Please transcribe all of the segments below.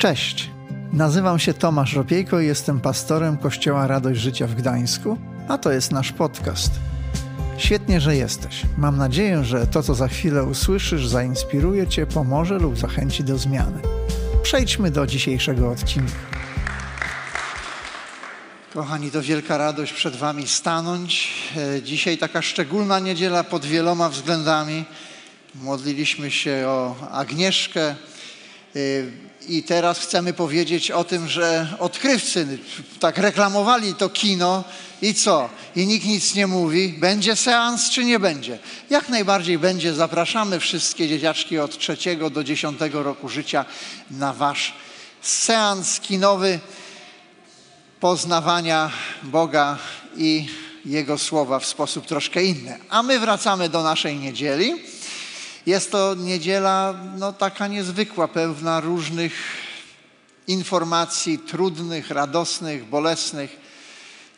Cześć, nazywam się Tomasz Ropiejko i jestem pastorem Kościoła Radość Życia w Gdańsku, a to jest nasz podcast. Świetnie, że jesteś. Mam nadzieję, że to, co za chwilę usłyszysz, zainspiruje Cię, pomoże lub zachęci do zmiany. Przejdźmy do dzisiejszego odcinka. Kochani, to wielka radość przed Wami stanąć. E, dzisiaj taka szczególna niedziela pod wieloma względami. Modliliśmy się o Agnieszkę e, i teraz chcemy powiedzieć o tym, że odkrywcy tak reklamowali to kino i co? I nikt nic nie mówi. Będzie seans czy nie będzie? Jak najbardziej będzie. Zapraszamy wszystkie dzieciaczki od trzeciego do dziesiątego roku życia na wasz seans kinowy poznawania Boga i Jego słowa w sposób troszkę inny. A my wracamy do naszej niedzieli. Jest to niedziela no, taka niezwykła, pełna różnych informacji trudnych, radosnych, bolesnych.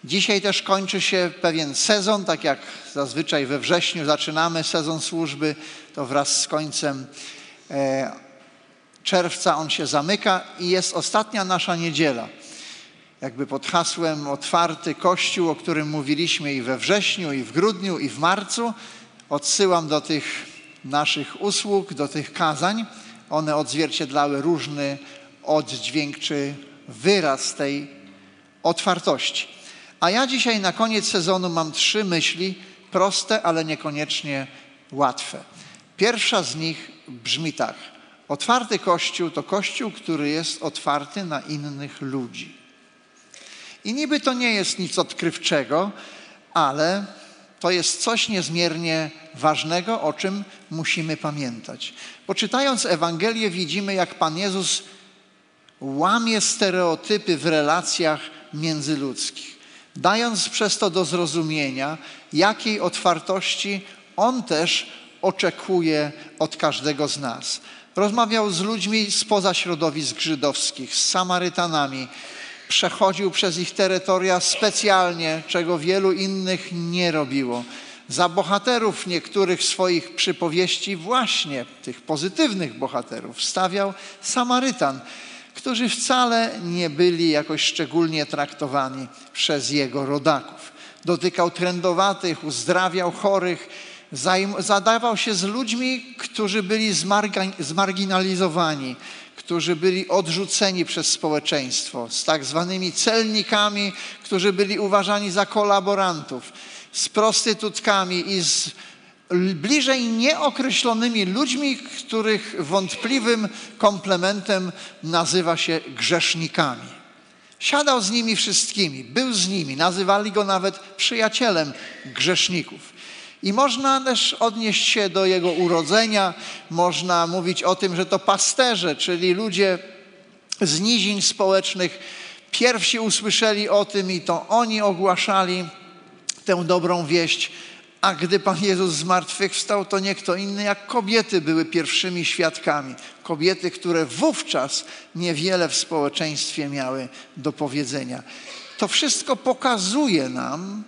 Dzisiaj też kończy się pewien sezon, tak jak zazwyczaj we wrześniu zaczynamy sezon służby, to wraz z końcem e, czerwca on się zamyka i jest ostatnia nasza niedziela. Jakby pod hasłem otwarty Kościół, o którym mówiliśmy i we wrześniu, i w grudniu, i w marcu. Odsyłam do tych naszych usług, do tych kazań. One odzwierciedlały różny oddźwięk czy wyraz tej otwartości. A ja dzisiaj na koniec sezonu mam trzy myśli, proste, ale niekoniecznie łatwe. Pierwsza z nich brzmi tak. Otwarty Kościół to Kościół, który jest otwarty na innych ludzi. I niby to nie jest nic odkrywczego, ale to jest coś niezmiernie ważnego, o czym musimy pamiętać. Bo czytając Ewangelię widzimy, jak Pan Jezus łamie stereotypy w relacjach międzyludzkich, dając przez to do zrozumienia, jakiej otwartości On też oczekuje od każdego z nas. Rozmawiał z ludźmi spoza środowisk żydowskich, z Samarytanami, przechodził przez ich terytoria specjalnie, czego wielu innych nie robiło. Za bohaterów niektórych swoich przypowieści, właśnie tych pozytywnych bohaterów, stawiał Samarytan, którzy wcale nie byli jakoś szczególnie traktowani przez jego rodaków. Dotykał trędowatych, uzdrawiał chorych, zadawał się z ludźmi, którzy byli zmarginalizowani, którzy byli odrzuceni przez społeczeństwo, z tak zwanymi celnikami, którzy byli uważani za kolaborantów, z prostytutkami i z bliżej nieokreślonymi ludźmi, których wątpliwym komplementem nazywa się grzesznikami. Siadał z nimi wszystkimi, był z nimi, nazywali go nawet przyjacielem grzeszników. I można też odnieść się do jego urodzenia, można mówić o tym, że to pasterze, czyli ludzie z nizin społecznych, pierwsi usłyszeli o tym i to oni ogłaszali tę dobrą wieść. A gdy Pan Jezus zmartwychwstał, to nie kto inny jak kobiety były pierwszymi świadkami. Kobiety, które wówczas niewiele w społeczeństwie miały do powiedzenia. To wszystko pokazuje nam,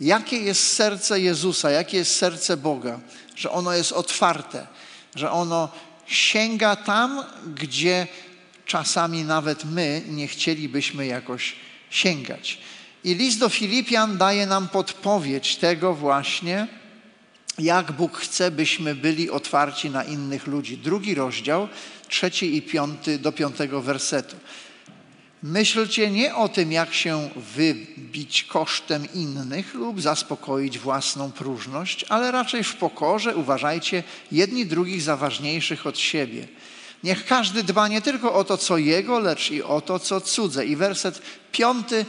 Jakie jest serce Jezusa, jakie jest serce Boga, że ono jest otwarte, że ono sięga tam, gdzie czasami nawet my nie chcielibyśmy jakoś sięgać. I list do Filipian daje nam podpowiedź tego właśnie, jak Bóg chce, byśmy byli otwarci na innych ludzi. Drugi rozdział, trzeci i piąty do piątego wersetu. Myślcie nie o tym, jak się wybić kosztem innych lub zaspokoić własną próżność, ale raczej w pokorze uważajcie jedni drugich za ważniejszych od siebie. Niech każdy dba nie tylko o to, co jego, lecz i o to, co cudze. I werset piąty,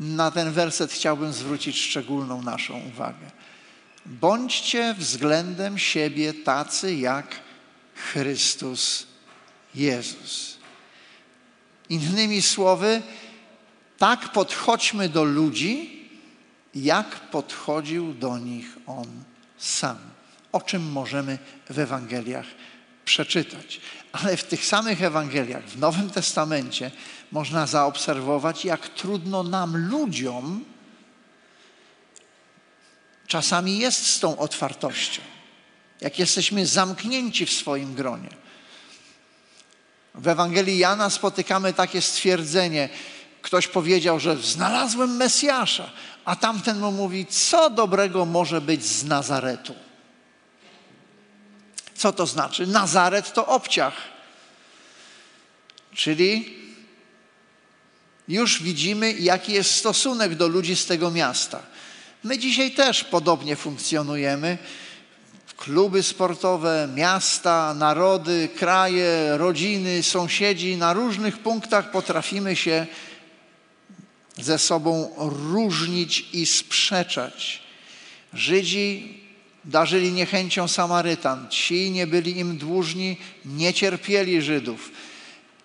na ten werset chciałbym zwrócić szczególną naszą uwagę. Bądźcie względem siebie tacy jak Chrystus Jezus. Innymi słowy, tak podchodźmy do ludzi, jak podchodził do nich On sam. O czym możemy w Ewangeliach przeczytać. Ale w tych samych Ewangeliach, w Nowym Testamencie, można zaobserwować, jak trudno nam, ludziom, czasami jest z tą otwartością. Jak jesteśmy zamknięci w swoim gronie. W Ewangelii Jana spotykamy takie stwierdzenie. Ktoś powiedział, że znalazłem Mesjasza, a tamten mu mówi, co dobrego może być z Nazaretu. Co to znaczy? Nazaret to obciach. Czyli już widzimy, jaki jest stosunek do ludzi z tego miasta. My dzisiaj też podobnie funkcjonujemy. Kluby sportowe, miasta, narody, kraje, rodziny, sąsiedzi na różnych punktach potrafimy się ze sobą różnić i sprzeczać. Żydzi darzyli niechęcią Samarytan, ci nie byli im dłużni, nie cierpieli Żydów.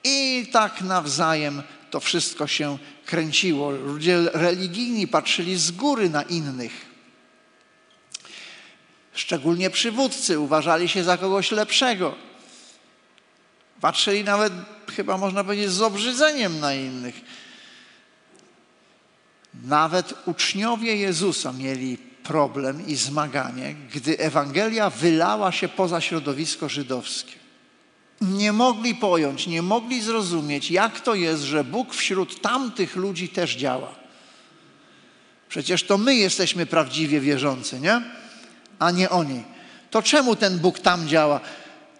I tak nawzajem to wszystko się kręciło. Ludzie religijni patrzyli z góry na innych. Szczególnie przywódcy uważali się za kogoś lepszego. Patrzyli nawet, chyba można powiedzieć, z obrzydzeniem na innych. Nawet uczniowie Jezusa mieli problem i zmaganie, gdy Ewangelia wylała się poza środowisko żydowskie nie mogli pojąć, nie mogli zrozumieć, jak to jest, że Bóg wśród tamtych ludzi też działa. Przecież to my jesteśmy prawdziwie wierzący, nie? A nie oni. To czemu ten Bóg tam działa?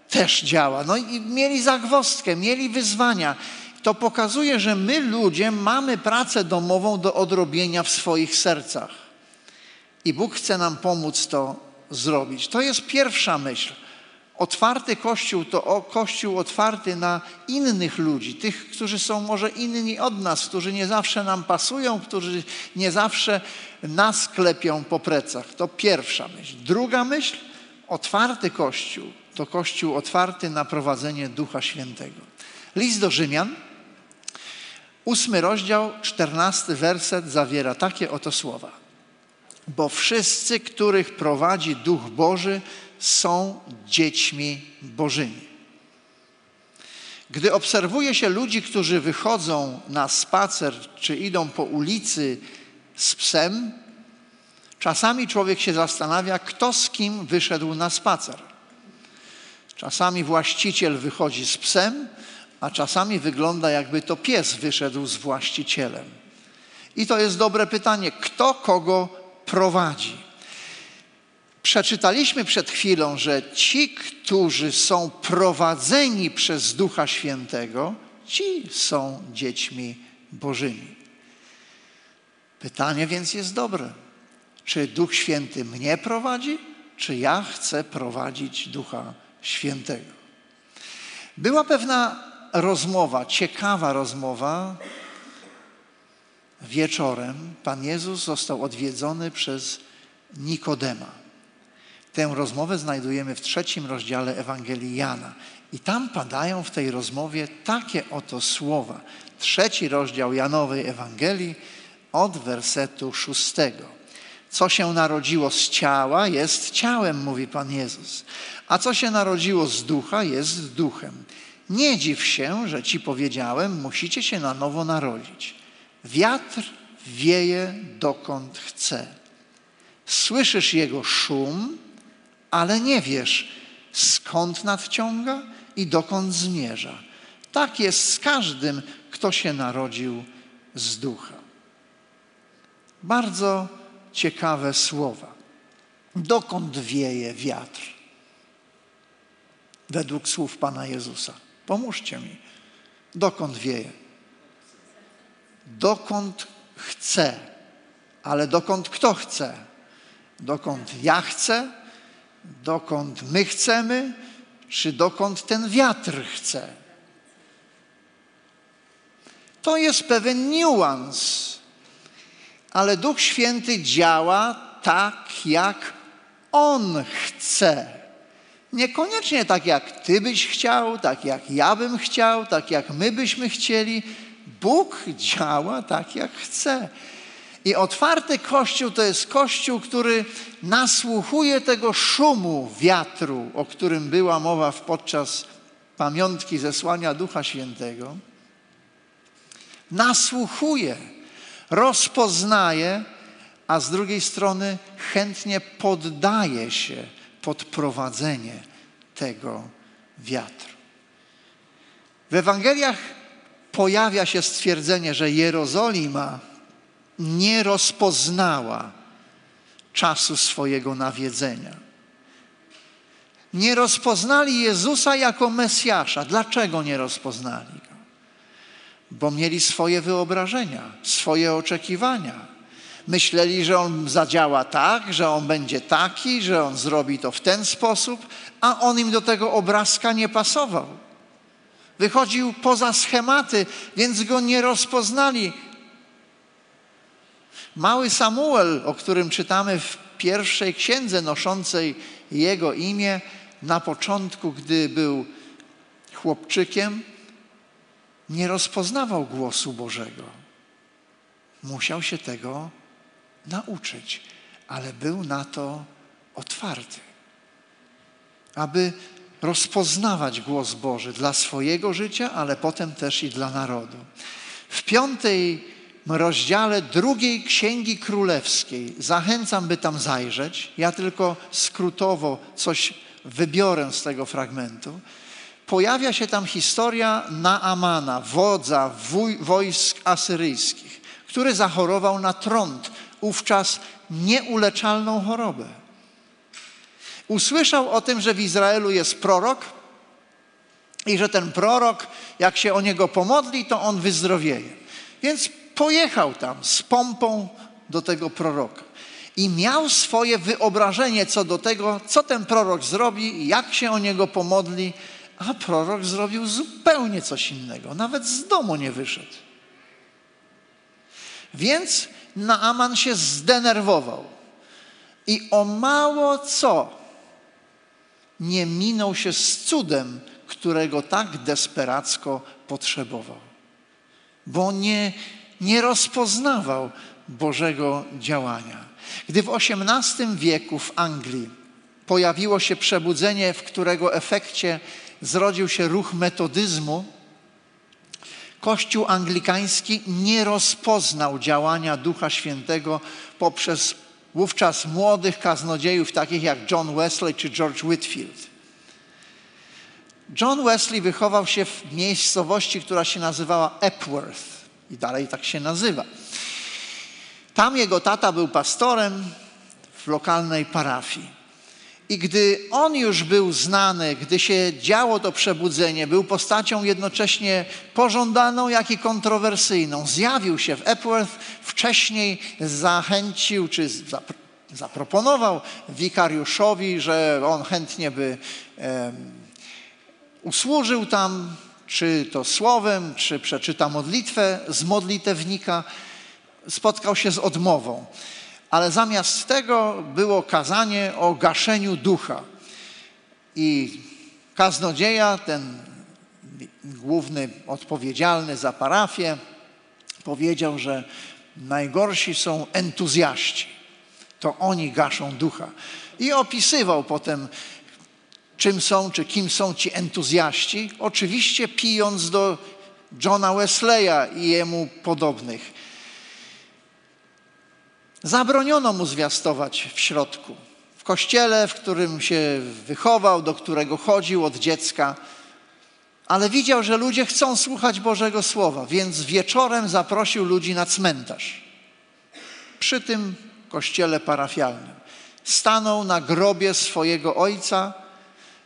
Też działa. No i mieli zagwostkę, mieli wyzwania. To pokazuje, że my ludzie mamy pracę domową do odrobienia w swoich sercach. I Bóg chce nam pomóc to zrobić. To jest pierwsza myśl. Otwarty Kościół to Kościół otwarty na innych ludzi, tych, którzy są może inni od nas, którzy nie zawsze nam pasują, którzy nie zawsze nas klepią po plecach. To pierwsza myśl. Druga myśl, otwarty Kościół to Kościół otwarty na prowadzenie Ducha Świętego. List do Rzymian, ósmy rozdział, czternasty werset zawiera takie oto słowa. Bo wszyscy, których prowadzi Duch Boży, są dziećmi Bożymi. Gdy obserwuje się ludzi, którzy wychodzą na spacer czy idą po ulicy z psem, czasami człowiek się zastanawia, kto z kim wyszedł na spacer. Czasami właściciel wychodzi z psem, a czasami wygląda, jakby to pies wyszedł z właścicielem. I to jest dobre pytanie, kto kogo prowadzi. Przeczytaliśmy przed chwilą, że ci, którzy są prowadzeni przez Ducha Świętego, ci są dziećmi Bożymi. Pytanie więc jest dobre. Czy Duch Święty mnie prowadzi, czy ja chcę prowadzić Ducha Świętego? Była pewna rozmowa, ciekawa rozmowa. Wieczorem Pan Jezus został odwiedzony przez Nikodema. Tę rozmowę znajdujemy w trzecim rozdziale Ewangelii Jana. I tam padają w tej rozmowie takie oto słowa. Trzeci rozdział Janowej Ewangelii od wersetu szóstego. Co się narodziło z ciała, jest ciałem, mówi Pan Jezus. A co się narodziło z ducha, jest duchem. Nie dziw się, że ci powiedziałem, musicie się na nowo narodzić. Wiatr wieje dokąd chce. Słyszysz jego szum, ale nie wiesz, skąd nadciąga i dokąd zmierza. Tak jest z każdym, kto się narodził z ducha. Bardzo ciekawe słowa. Dokąd wieje wiatr? Według słów Pana Jezusa. Pomóżcie mi. Dokąd wieje? Dokąd chce. Ale dokąd kto chce? Dokąd ja chcę, dokąd my chcemy, czy dokąd ten wiatr chce. To jest pewien niuans, ale Duch Święty działa tak, jak On chce. Niekoniecznie tak, jak Ty byś chciał, tak jak ja bym chciał, tak jak my byśmy chcieli. Bóg działa tak, jak chce. I otwarty kościół to jest kościół, który nasłuchuje tego szumu wiatru, o którym była mowa podczas pamiątki zesłania Ducha Świętego. Nasłuchuje, rozpoznaje, a z drugiej strony chętnie poddaje się pod prowadzenie tego wiatru. W Ewangeliach pojawia się stwierdzenie, że Jerozolima nie rozpoznała czasu swojego nawiedzenia. Nie rozpoznali Jezusa jako Mesjasza. Dlaczego nie rozpoznali go? Bo mieli swoje wyobrażenia, swoje oczekiwania. Myśleli, że on zadziała tak, że on będzie taki, że on zrobi to w ten sposób, a on im do tego obrazka nie pasował. Wychodził poza schematy, więc go nie rozpoznali. Mały Samuel, o którym czytamy w pierwszej księdze noszącej jego imię, na początku, gdy był chłopczykiem, nie rozpoznawał głosu Bożego. Musiał się tego nauczyć, ale był na to otwarty, aby rozpoznawać głos Boży dla swojego życia, ale potem też i dla narodu. W piątej rozdziale drugiej Księgi Królewskiej zachęcam, by tam zajrzeć. Ja tylko skrótowo coś wybiorę z tego fragmentu. Pojawia się tam historia Naamana, wodza wojsk asyryjskich, który zachorował na trąd, wówczas nieuleczalną chorobę. Usłyszał o tym, że w Izraelu jest prorok i że ten prorok, jak się o niego pomodli, to on wyzdrowieje. Więc pojechał tam z pompą do tego proroka i miał swoje wyobrażenie co do tego, co ten prorok zrobi, jak się o niego pomodli, a prorok zrobił zupełnie coś innego, nawet z domu nie wyszedł. Więc Naaman się zdenerwował i o mało co nie minął się z cudem, którego tak desperacko potrzebował, bo nie, nie rozpoznawał Bożego działania. Gdy w XVIII wieku w Anglii pojawiło się przebudzenie, w którego efekcie zrodził się ruch metodyzmu, Kościół anglikański nie rozpoznał działania Ducha Świętego poprzez wówczas młodych kaznodziejów takich jak John Wesley czy George Whitfield. John Wesley wychował się w miejscowości, która się nazywała Epworth i dalej tak się nazywa. Tam jego tata był pastorem w lokalnej parafii. I gdy on już był znany, gdy się działo to przebudzenie, był postacią jednocześnie pożądaną, jak i kontrowersyjną. Zjawił się w Epworth, wcześniej zachęcił czy zaproponował wikariuszowi, że on chętnie by e, usłużył tam, czy to słowem, czy przeczyta modlitwę z modlitewnika. Spotkał się z odmową ale zamiast tego było kazanie o gaszeniu ducha. I kaznodzieja, ten główny odpowiedzialny za parafię, powiedział, że najgorsi są entuzjaści. To oni gaszą ducha. I opisywał potem, czym są, czy kim są ci entuzjaści, oczywiście pijąc do Johna Wesleya i jemu podobnych. Zabroniono mu zwiastować w środku. W kościele, w którym się wychował, do którego chodził od dziecka, ale widział, że ludzie chcą słuchać Bożego Słowa, więc wieczorem zaprosił ludzi na cmentarz. Przy tym kościele parafialnym. Stanął na grobie swojego ojca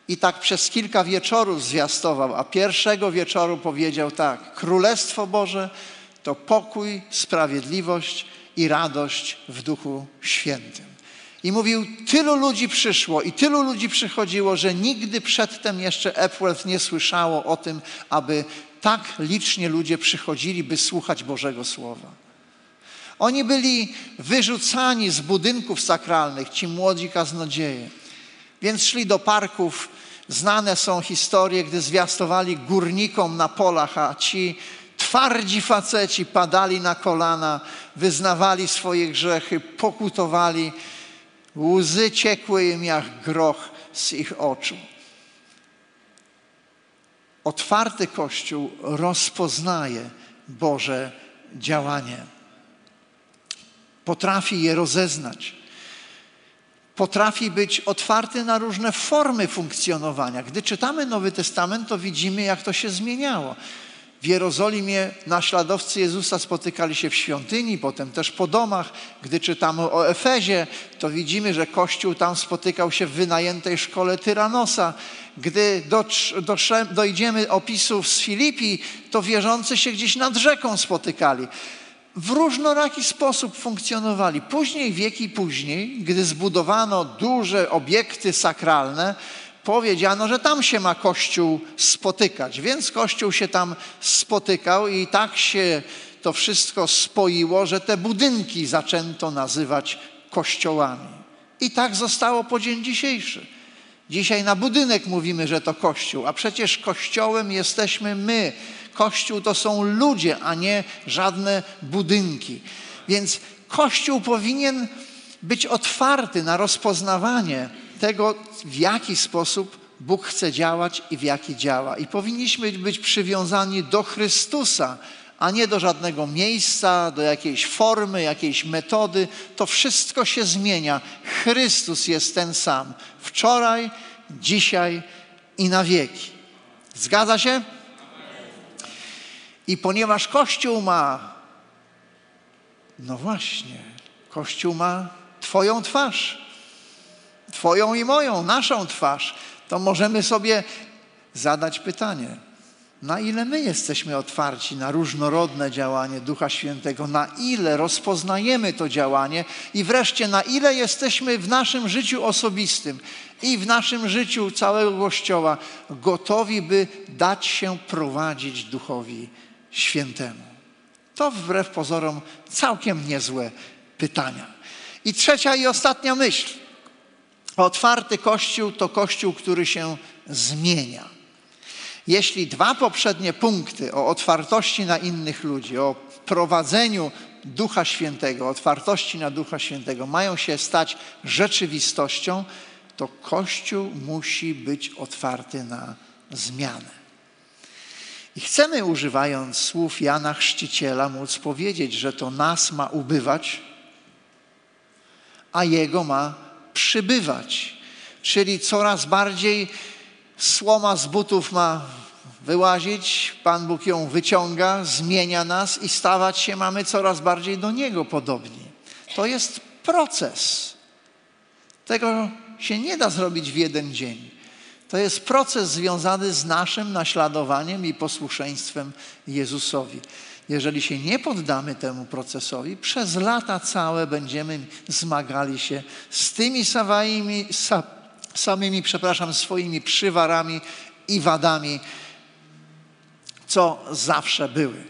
i tak przez kilka wieczorów zwiastował, a pierwszego wieczoru powiedział tak: Królestwo Boże to pokój, sprawiedliwość i radość w Duchu Świętym. I mówił, tylu ludzi przyszło i tylu ludzi przychodziło, że nigdy przedtem jeszcze Epworth nie słyszało o tym, aby tak licznie ludzie przychodzili, by słuchać Bożego Słowa. Oni byli wyrzucani z budynków sakralnych, ci młodzi kaznodzieje. Więc szli do parków. Znane są historie, gdy zwiastowali górnikom na polach, a ci twardzi faceci padali na kolana, wyznawali swoje grzechy, pokutowali. Łzy ciekły im jak groch z ich oczu. Otwarty Kościół rozpoznaje Boże działanie. Potrafi je rozeznać. Potrafi być otwarty na różne formy funkcjonowania. Gdy czytamy Nowy Testament, to widzimy, jak to się zmieniało. W Jerozolimie naśladowcy Jezusa spotykali się w świątyni, potem też po domach. Gdy czytamy o Efezie, to widzimy, że Kościół tam spotykał się w wynajętej szkole Tyranosa. Gdy dojdziemy opisów z Filipi, to wierzący się gdzieś nad rzeką spotykali. W różnoraki sposób funkcjonowali. Później, wieki później, gdy zbudowano duże obiekty sakralne, powiedziano, że tam się ma Kościół spotykać. Więc Kościół się tam spotykał i tak się to wszystko spoiło, że te budynki zaczęto nazywać kościołami. I tak zostało po dzień dzisiejszy. Dzisiaj na budynek mówimy, że to Kościół, a przecież Kościołem jesteśmy my. Kościół to są ludzie, a nie żadne budynki. Więc Kościół powinien być otwarty na rozpoznawanie tego, w jaki sposób Bóg chce działać i w jaki działa. I powinniśmy być przywiązani do Chrystusa, a nie do żadnego miejsca, do jakiejś formy, jakiejś metody. To wszystko się zmienia. Chrystus jest ten sam. Wczoraj, dzisiaj i na wieki. Zgadza się? I ponieważ Kościół ma, no właśnie, Kościół ma Twoją twarz. Twoją i moją, naszą twarz, to możemy sobie zadać pytanie, na ile my jesteśmy otwarci na różnorodne działanie Ducha Świętego, na ile rozpoznajemy to działanie i wreszcie na ile jesteśmy w naszym życiu osobistym i w naszym życiu całego Kościoła gotowi, by dać się prowadzić Duchowi Świętemu. To wbrew pozorom całkiem niezłe pytania. I trzecia i ostatnia myśl. Otwarty Kościół to Kościół, który się zmienia. Jeśli dwa poprzednie punkty o otwartości na innych ludzi, o prowadzeniu Ducha Świętego, otwartości na Ducha Świętego mają się stać rzeczywistością, to Kościół musi być otwarty na zmianę. I chcemy, używając słów Jana Chrzciciela, móc powiedzieć, że to nas ma ubywać, a Jego ma przybywać. Czyli coraz bardziej słoma z butów ma wyłazić, Pan Bóg ją wyciąga, zmienia nas i stawać się mamy coraz bardziej do Niego podobni. To jest proces. Tego się nie da zrobić w jeden dzień. To jest proces związany z naszym naśladowaniem i posłuszeństwem Jezusowi. Jeżeli się nie poddamy temu procesowi, przez lata całe będziemy zmagali się z tymi samymi, samymi przepraszam, swoimi przywarami i wadami, co zawsze były.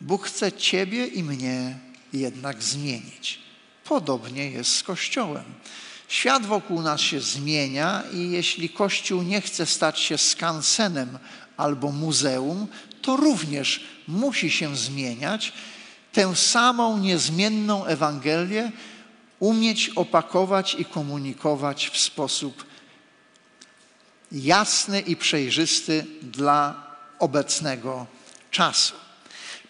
Bóg chce Ciebie i mnie jednak zmienić. Podobnie jest z Kościołem. Świat wokół nas się zmienia i jeśli Kościół nie chce stać się skansenem albo muzeum, to również musi się zmieniać. Tę samą niezmienną Ewangelię umieć opakować i komunikować w sposób jasny i przejrzysty dla obecnego czasu.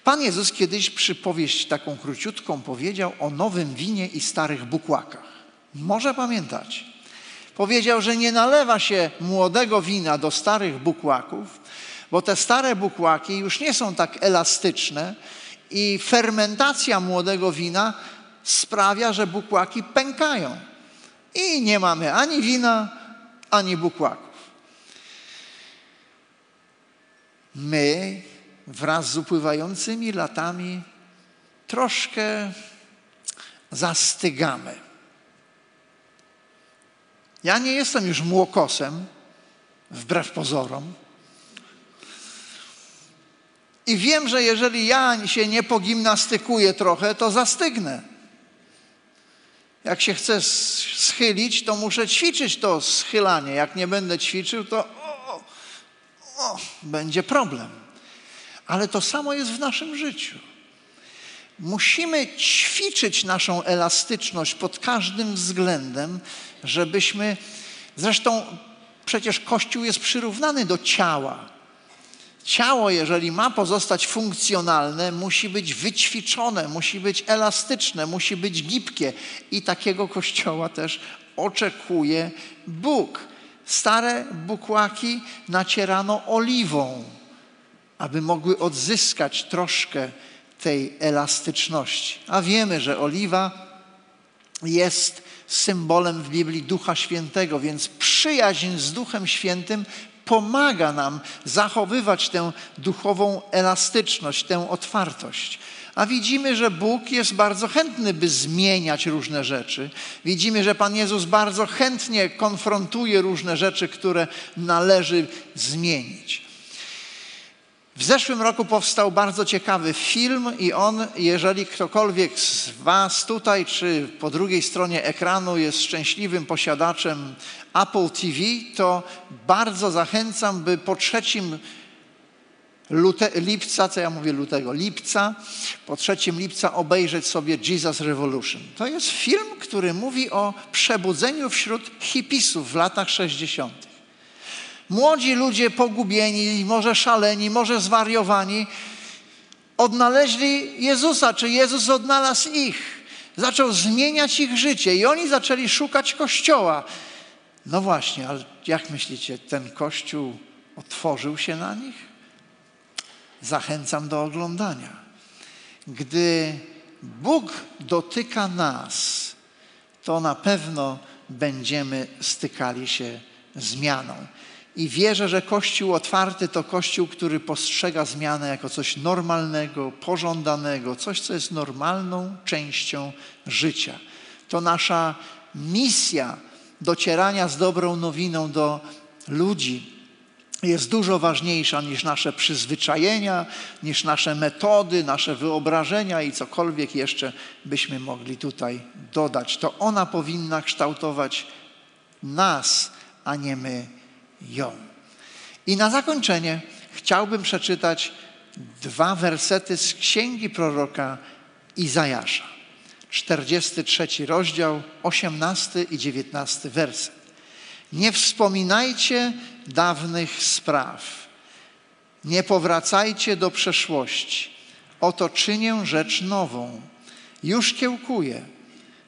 Pan Jezus kiedyś przypowieść taką króciutką powiedział o nowym winie i starych bukłakach. Może pamiętać. Powiedział, że nie nalewa się młodego wina do starych bukłaków, bo te stare bukłaki już nie są tak elastyczne i fermentacja młodego wina sprawia, że bukłaki pękają. I nie mamy ani wina, ani bukłaków. My wraz z upływającymi latami troszkę zastygamy. Ja nie jestem już młokosem, wbrew pozorom. I wiem, że jeżeli ja się nie pogimnastykuję trochę, to zastygnę. Jak się chcę schylić, to muszę ćwiczyć to schylanie. Jak nie będę ćwiczył, to o, o, będzie problem. Ale to samo jest w naszym życiu. Musimy ćwiczyć naszą elastyczność pod każdym względem, żebyśmy. Zresztą przecież Kościół jest przyrównany do ciała. Ciało, jeżeli ma pozostać funkcjonalne, musi być wyćwiczone, musi być elastyczne, musi być gibkie. I takiego kościoła też oczekuje Bóg. Stare bukłaki nacierano oliwą, aby mogły odzyskać troszkę tej elastyczności. A wiemy, że oliwa jest symbolem w Biblii Ducha Świętego, więc przyjaźń z Duchem Świętym pomaga nam zachowywać tę duchową elastyczność, tę otwartość. A widzimy, że Bóg jest bardzo chętny, by zmieniać różne rzeczy. Widzimy, że Pan Jezus bardzo chętnie konfrontuje różne rzeczy, które należy zmienić. W zeszłym roku powstał bardzo ciekawy film i on, jeżeli ktokolwiek z Was tutaj czy po drugiej stronie ekranu jest szczęśliwym posiadaczem Apple TV, to bardzo zachęcam, by po trzecim lute, lipca, co ja mówię lutego, lipca, po trzecim lipca obejrzeć sobie Jesus Revolution. To jest film, który mówi o przebudzeniu wśród hipisów w latach 60. Młodzi ludzie pogubieni, może szaleni, może zwariowani, odnaleźli Jezusa, czy Jezus odnalazł ich. Zaczął zmieniać ich życie i oni zaczęli szukać Kościoła. No właśnie, ale jak myślicie, ten Kościół otworzył się na nich? Zachęcam do oglądania. Gdy Bóg dotyka nas, to na pewno będziemy stykali się zmianą. I wierzę, że Kościół otwarty to Kościół, który postrzega zmianę jako coś normalnego, pożądanego, coś, co jest normalną częścią życia. To nasza misja docierania z dobrą nowiną do ludzi jest dużo ważniejsza niż nasze przyzwyczajenia, niż nasze metody, nasze wyobrażenia i cokolwiek jeszcze byśmy mogli tutaj dodać. To ona powinna kształtować nas, a nie my ją. I na zakończenie chciałbym przeczytać dwa wersety z księgi proroka Izajasza. 43 rozdział, 18 i 19 werset. Nie wspominajcie dawnych spraw. Nie powracajcie do przeszłości. Oto czynię rzecz nową. Już kiełkuję.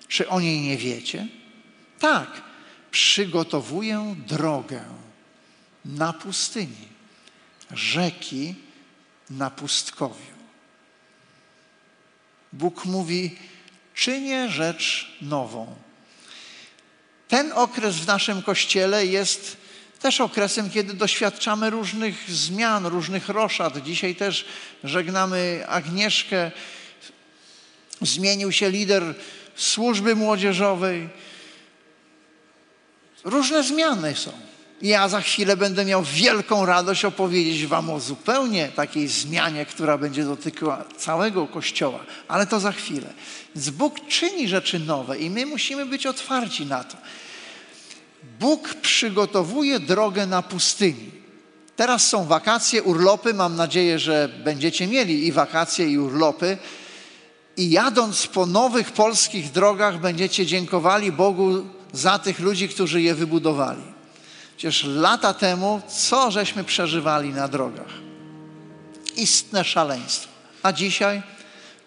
Czy o niej nie wiecie? Tak, przygotowuję drogę na pustyni, rzeki na pustkowiu. Bóg mówi: czynię rzecz nową. Ten okres w naszym kościele jest też okresem, kiedy doświadczamy różnych zmian, różnych roszad. Dzisiaj też żegnamy Agnieszkę. Zmienił się lider służby młodzieżowej. Różne zmiany są. Ja za chwilę będę miał wielką radość opowiedzieć Wam o zupełnie takiej zmianie, która będzie dotykała całego Kościoła, ale to za chwilę. Więc Bóg czyni rzeczy nowe i my musimy być otwarci na to. Bóg przygotowuje drogę na pustyni. Teraz są wakacje, urlopy. Mam nadzieję, że będziecie mieli i wakacje, i urlopy. I jadąc po nowych polskich drogach, będziecie dziękowali Bogu za tych ludzi, którzy je wybudowali. Przecież lata temu, co żeśmy przeżywali na drogach? Istne szaleństwo. A dzisiaj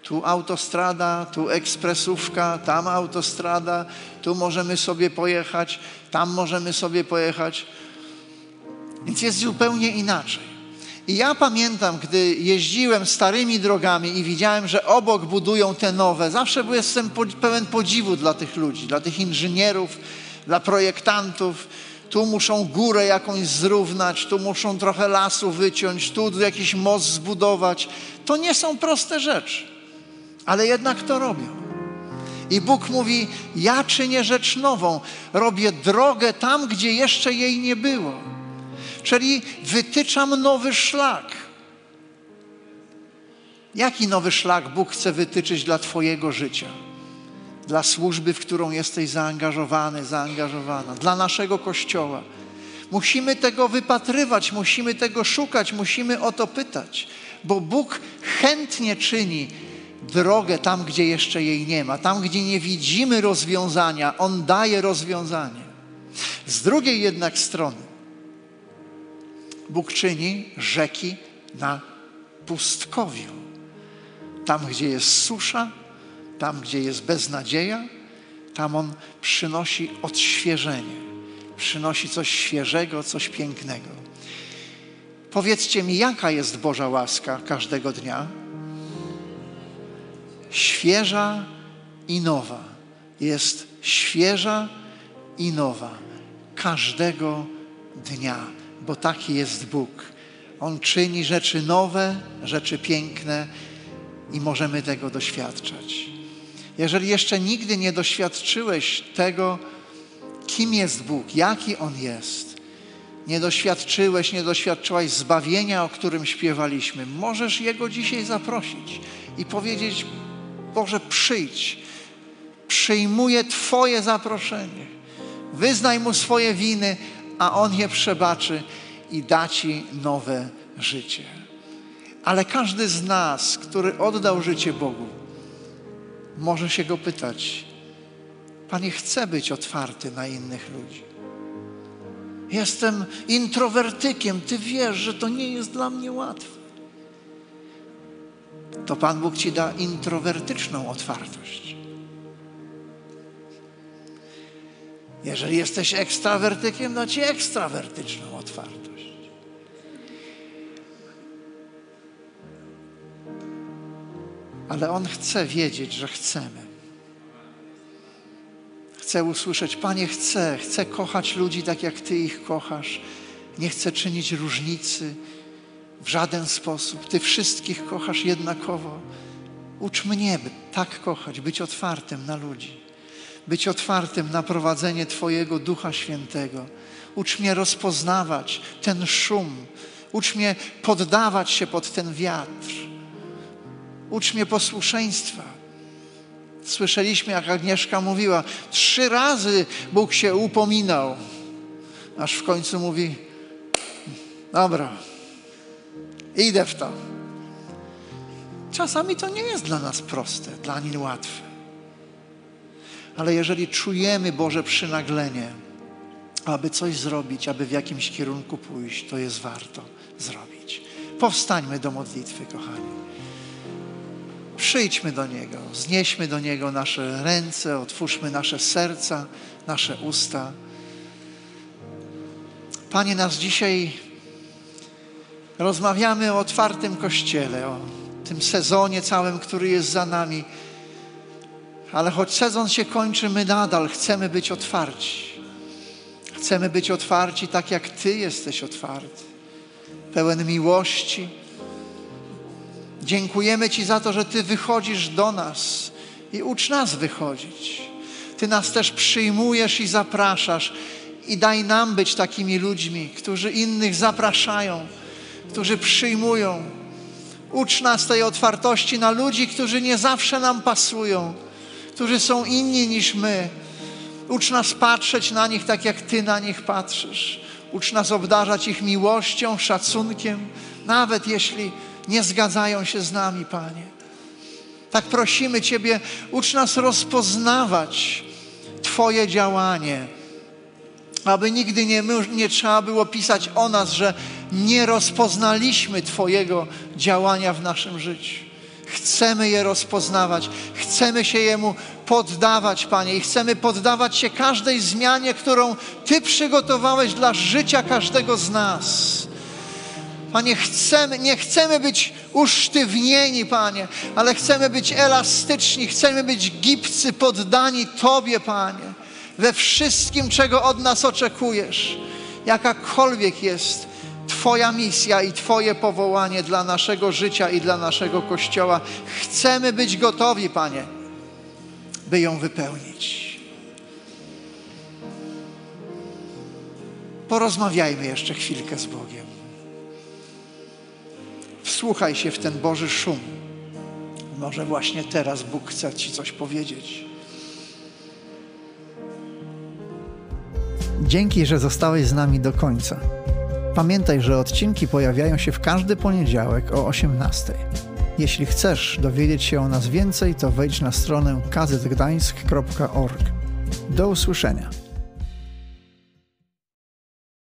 tu autostrada, tu ekspresówka, tam autostrada, tu możemy sobie pojechać, tam możemy sobie pojechać. Więc jest zupełnie inaczej. I ja pamiętam, gdy jeździłem starymi drogami i widziałem, że obok budują te nowe, zawsze byłem pełen podziwu dla tych ludzi, dla tych inżynierów, dla projektantów, tu muszą górę jakąś zrównać, tu muszą trochę lasu wyciąć, tu jakiś most zbudować. To nie są proste rzeczy, ale jednak to robią. I Bóg mówi: Ja czynię rzecz nową, robię drogę tam, gdzie jeszcze jej nie było. Czyli wytyczam nowy szlak. Jaki nowy szlak Bóg chce wytyczyć dla Twojego życia? Dla służby, w którą jesteś zaangażowany, zaangażowana, dla naszego Kościoła. Musimy tego wypatrywać, musimy tego szukać, musimy o to pytać, bo Bóg chętnie czyni drogę tam, gdzie jeszcze jej nie ma, tam, gdzie nie widzimy rozwiązania, On daje rozwiązanie. Z drugiej jednak strony, Bóg czyni rzeki na pustkowiu. Tam, gdzie jest susza, tam, gdzie jest beznadzieja, Tam On przynosi odświeżenie, przynosi coś świeżego, coś pięknego. Powiedzcie mi, jaka jest Boża łaska każdego dnia? Świeża i nowa. Jest świeża i nowa. Każdego dnia, bo taki jest Bóg. On czyni rzeczy nowe, rzeczy piękne i możemy tego doświadczać. Jeżeli jeszcze nigdy nie doświadczyłeś tego, kim jest Bóg, jaki On jest, nie doświadczyłeś, nie doświadczyłaś zbawienia, o którym śpiewaliśmy, możesz Jego dzisiaj zaprosić i powiedzieć: Boże, przyjdź, przyjmuję Twoje zaproszenie. Wyznaj Mu swoje winy, a On je przebaczy i da Ci nowe życie. Ale każdy z nas, który oddał życie Bogu, może się Go pytać, Panie, chcę być otwarty na innych ludzi. Jestem introwertykiem, Ty wiesz, że to nie jest dla mnie łatwe. To Pan Bóg Ci da introwertyczną otwartość. Jeżeli jesteś ekstrawertykiem, da Ci ekstrawertyczną otwartość. Ale On chce wiedzieć, że chcemy. Chcę usłyszeć, Panie, chcę, chcę kochać ludzi tak, jak Ty ich kochasz. Nie chcę czynić różnicy w żaden sposób. Ty wszystkich kochasz jednakowo. Ucz mnie tak kochać, być otwartym na ludzi, być otwartym na prowadzenie Twojego Ducha Świętego. Ucz mnie rozpoznawać ten szum, ucz mnie poddawać się pod ten wiatr. Ucz mnie posłuszeństwa. Słyszeliśmy, jak Agnieszka mówiła, trzy razy Bóg się upominał, aż w końcu mówi: Dobra, idę w to. Czasami to nie jest dla nas proste, dla niej łatwe. Ale jeżeli czujemy Boże przynaglenie, aby coś zrobić, aby w jakimś kierunku pójść, to jest warto zrobić. Powstańmy do modlitwy, kochani. Przyjdźmy do Niego, znieśmy do Niego nasze ręce, otwórzmy nasze serca, nasze usta. Panie, nas dzisiaj rozmawiamy o otwartym kościele, o tym sezonie całym, który jest za nami. Ale choć sezon się kończy, my nadal chcemy być otwarci. Chcemy być otwarci tak, jak Ty jesteś otwarty, pełen miłości Dziękujemy Ci za to, że Ty wychodzisz do nas i ucz nas wychodzić. Ty nas też przyjmujesz i zapraszasz i daj nam być takimi ludźmi, którzy innych zapraszają, którzy przyjmują. Ucz nas tej otwartości na ludzi, którzy nie zawsze nam pasują, którzy są inni niż my. Ucz nas patrzeć na nich tak, jak Ty na nich patrzysz. Ucz nas obdarzać ich miłością, szacunkiem, nawet jeśli nie zgadzają się z nami, Panie. Tak prosimy Ciebie, ucz nas rozpoznawać Twoje działanie, aby nigdy nie, nie trzeba było pisać o nas, że nie rozpoznaliśmy Twojego działania w naszym życiu. Chcemy je rozpoznawać, chcemy się Jemu poddawać, Panie, i chcemy poddawać się każdej zmianie, którą Ty przygotowałeś dla życia każdego z nas. Panie, chcemy, nie chcemy być usztywnieni, Panie, ale chcemy być elastyczni, chcemy być gibcy, poddani Tobie, Panie, we wszystkim, czego od nas oczekujesz. Jakakolwiek jest Twoja misja i Twoje powołanie dla naszego życia i dla naszego Kościoła, chcemy być gotowi, Panie, by ją wypełnić. Porozmawiajmy jeszcze chwilkę z Bogiem. Wsłuchaj się w ten Boży szum. Może właśnie teraz Bóg chce Ci coś powiedzieć. Dzięki, że zostałeś z nami do końca. Pamiętaj, że odcinki pojawiają się w każdy poniedziałek o 18. Jeśli chcesz dowiedzieć się o nas więcej, to wejdź na stronę kazetgdańsk.org. Do usłyszenia.